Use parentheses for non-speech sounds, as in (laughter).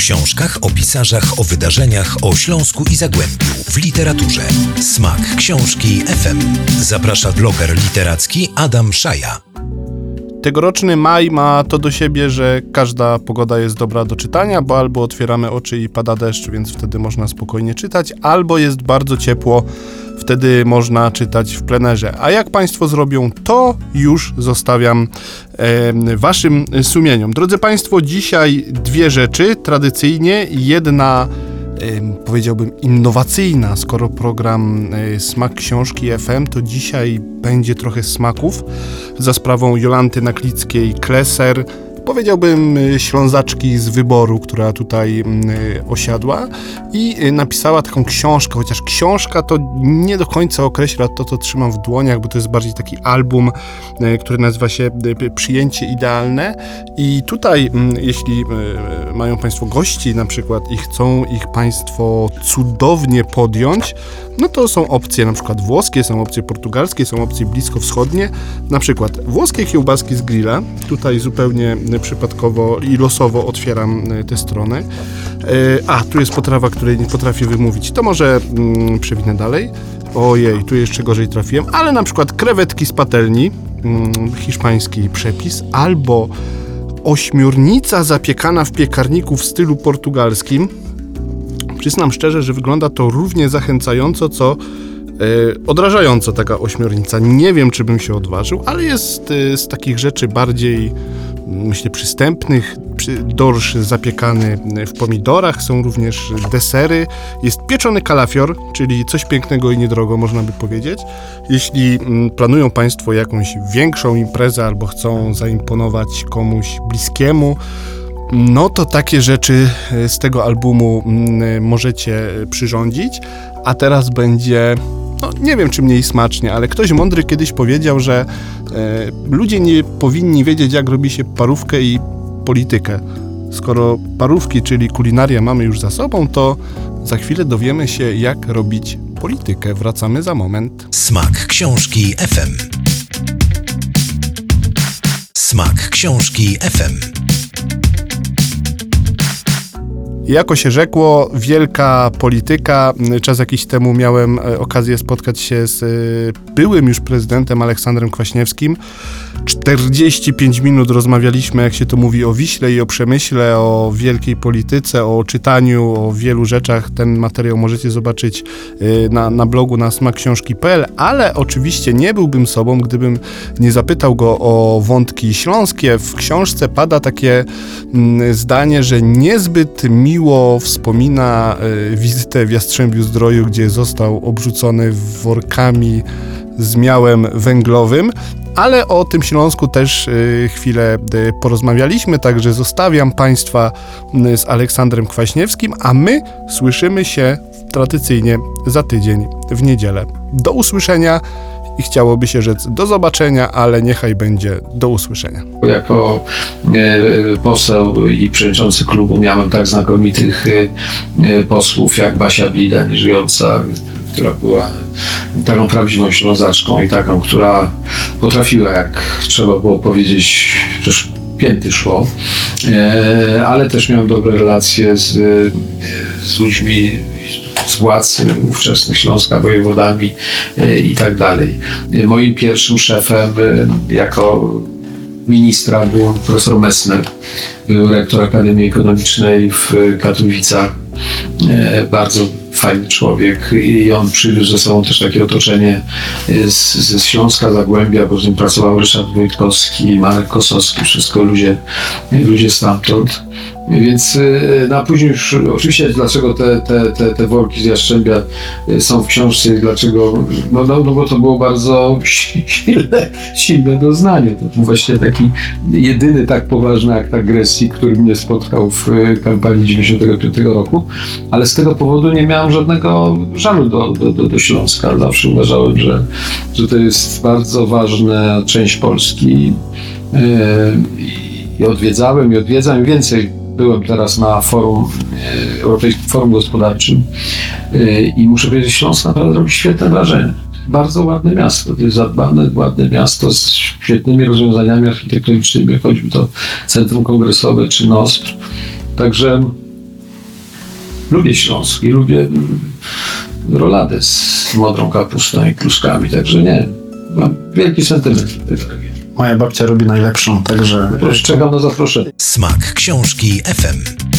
książkach, o pisarzach, o wydarzeniach, o Śląsku i Zagłębiu, w literaturze. Smak książki FM. Zaprasza bloger literacki Adam Szaja. Tegoroczny maj ma to do siebie, że każda pogoda jest dobra do czytania, bo albo otwieramy oczy i pada deszcz, więc wtedy można spokojnie czytać, albo jest bardzo ciepło, wtedy można czytać w plenerze. A jak Państwo zrobią, to już zostawiam e, Waszym sumieniom. Drodzy Państwo, dzisiaj dwie rzeczy. Tradycyjnie jedna powiedziałbym innowacyjna, skoro program e, Smak Książki FM, to dzisiaj będzie trochę smaków za sprawą Jolanty Naklickiej-Kleser, powiedziałbym, y, ślązaczki z wyboru, która tutaj mm, y, osiadła i y, napisała taką książkę, chociaż książka to nie do końca określa to, co trzymam w dłoniach, bo to jest bardziej taki album, który nazywa się Przyjęcie Idealne. I tutaj, mm, jeśli mają Państwo gości na przykład i chcą ich Państwo cudownie podjąć, no to są opcje na przykład włoskie, są opcje portugalskie, są opcje bliskowschodnie, na przykład włoskie kiełbaski z grilla, tutaj zupełnie przypadkowo i losowo otwieram e, tę stronę. E, a, tu jest potrawa, której nie potrafię wymówić, to może mm, przewinę dalej. Ojej, tu jeszcze gorzej trafiłem, ale na przykład krewetki z patelni, mm, hiszpański przepis, albo ośmiornica zapiekana w piekarniku w stylu portugalskim, Przyznam szczerze, że wygląda to równie zachęcająco, co e, odrażająco taka ośmiornica. Nie wiem, czy bym się odważył, ale jest e, z takich rzeczy bardziej, myślę, przystępnych. Dorsz zapiekany w pomidorach, są również desery. Jest pieczony kalafior, czyli coś pięknego i niedrogo, można by powiedzieć. Jeśli mm, planują Państwo jakąś większą imprezę albo chcą zaimponować komuś bliskiemu, no to takie rzeczy e, z tego albumu mm, możecie przyrządzić, a teraz będzie no, nie wiem czy mniej smacznie, ale ktoś mądry kiedyś powiedział, że e, ludzie nie powinni wiedzieć, jak robi się parówkę i politykę. Skoro parówki, czyli kulinaria mamy już za sobą, to za chwilę dowiemy się, jak robić politykę. Wracamy za moment. Smak książki FM. Smak książki FM. Jako się rzekło, wielka polityka. Czas jakiś temu miałem e, okazję spotkać się z e, byłym już prezydentem Aleksandrem Kwaśniewskim. 45 minut rozmawialiśmy, jak się to mówi, o Wiśle i o Przemyśle, o wielkiej polityce, o czytaniu, o wielu rzeczach. Ten materiał możecie zobaczyć e, na, na blogu na smakksiążki.pl, ale oczywiście nie byłbym sobą, gdybym nie zapytał go o wątki śląskie. W książce pada takie mm, zdanie, że niezbyt miło miło wspomina e, wizytę w Jastrzębiu Zdroju, gdzie został obrzucony workami z miałem węglowym, ale o tym Śląsku też e, chwilę e, porozmawialiśmy, także zostawiam Państwa z Aleksandrem Kwaśniewskim, a my słyszymy się tradycyjnie za tydzień w niedzielę. Do usłyszenia i chciałoby się rzec do zobaczenia, ale niechaj będzie do usłyszenia. Jako e, poseł i przewodniczący klubu miałem tak znakomitych e, e, posłów jak Basia Blida, żyjąca, która była taką prawdziwą ślązaczką i taką, która potrafiła, jak trzeba było powiedzieć, też pięty szło, ale też miałem dobre relacje z, z ludźmi z władz ówczesnych Śląska, wojewodami e, i tak dalej. E, moim pierwszym szefem jako ministra był profesor Messner, był rektor Akademii Ekonomicznej w Katowicach. Bardzo fajny człowiek i on przywiózł ze sobą też takie otoczenie z, ze Śląska, Zagłębia, bo z nim pracował Ryszard Wojtkowski, Marek Kosowski, wszystko ludzie, ludzie stamtąd. Więc y, na później już, oczywiście dlaczego te, te, te, te worki z Jastrzębia y, są w książce i dlaczego, no, no, no bo to było bardzo (laughs) silne, silne doznanie. To był właśnie taki jedyny tak poważny akt agresji, który mnie spotkał w y, kampanii 95 roku, ale z tego powodu nie miałem żadnego żalu do, do, do, do Śląska. Zawsze uważałem, że, że to jest bardzo ważna część Polski i odwiedzałem i odwiedzam więcej byłem teraz na forum, e, Europejskim Forum Gospodarczym e, i muszę powiedzieć, Śląsk naprawdę robi świetne wrażenie. Bardzo ładne miasto, to jest zadbane, ładne miasto z świetnymi rozwiązaniami architektonicznymi, choćby to Centrum Kongresowe czy NOSP. Także lubię Śląsk i lubię mm, roladę z modrą kapustą i kluskami, także nie, mam wielki sentyment regionu. Moja babcia robi najlepszą, także Proszę, czekam na zaproszenie. Smak książki FM.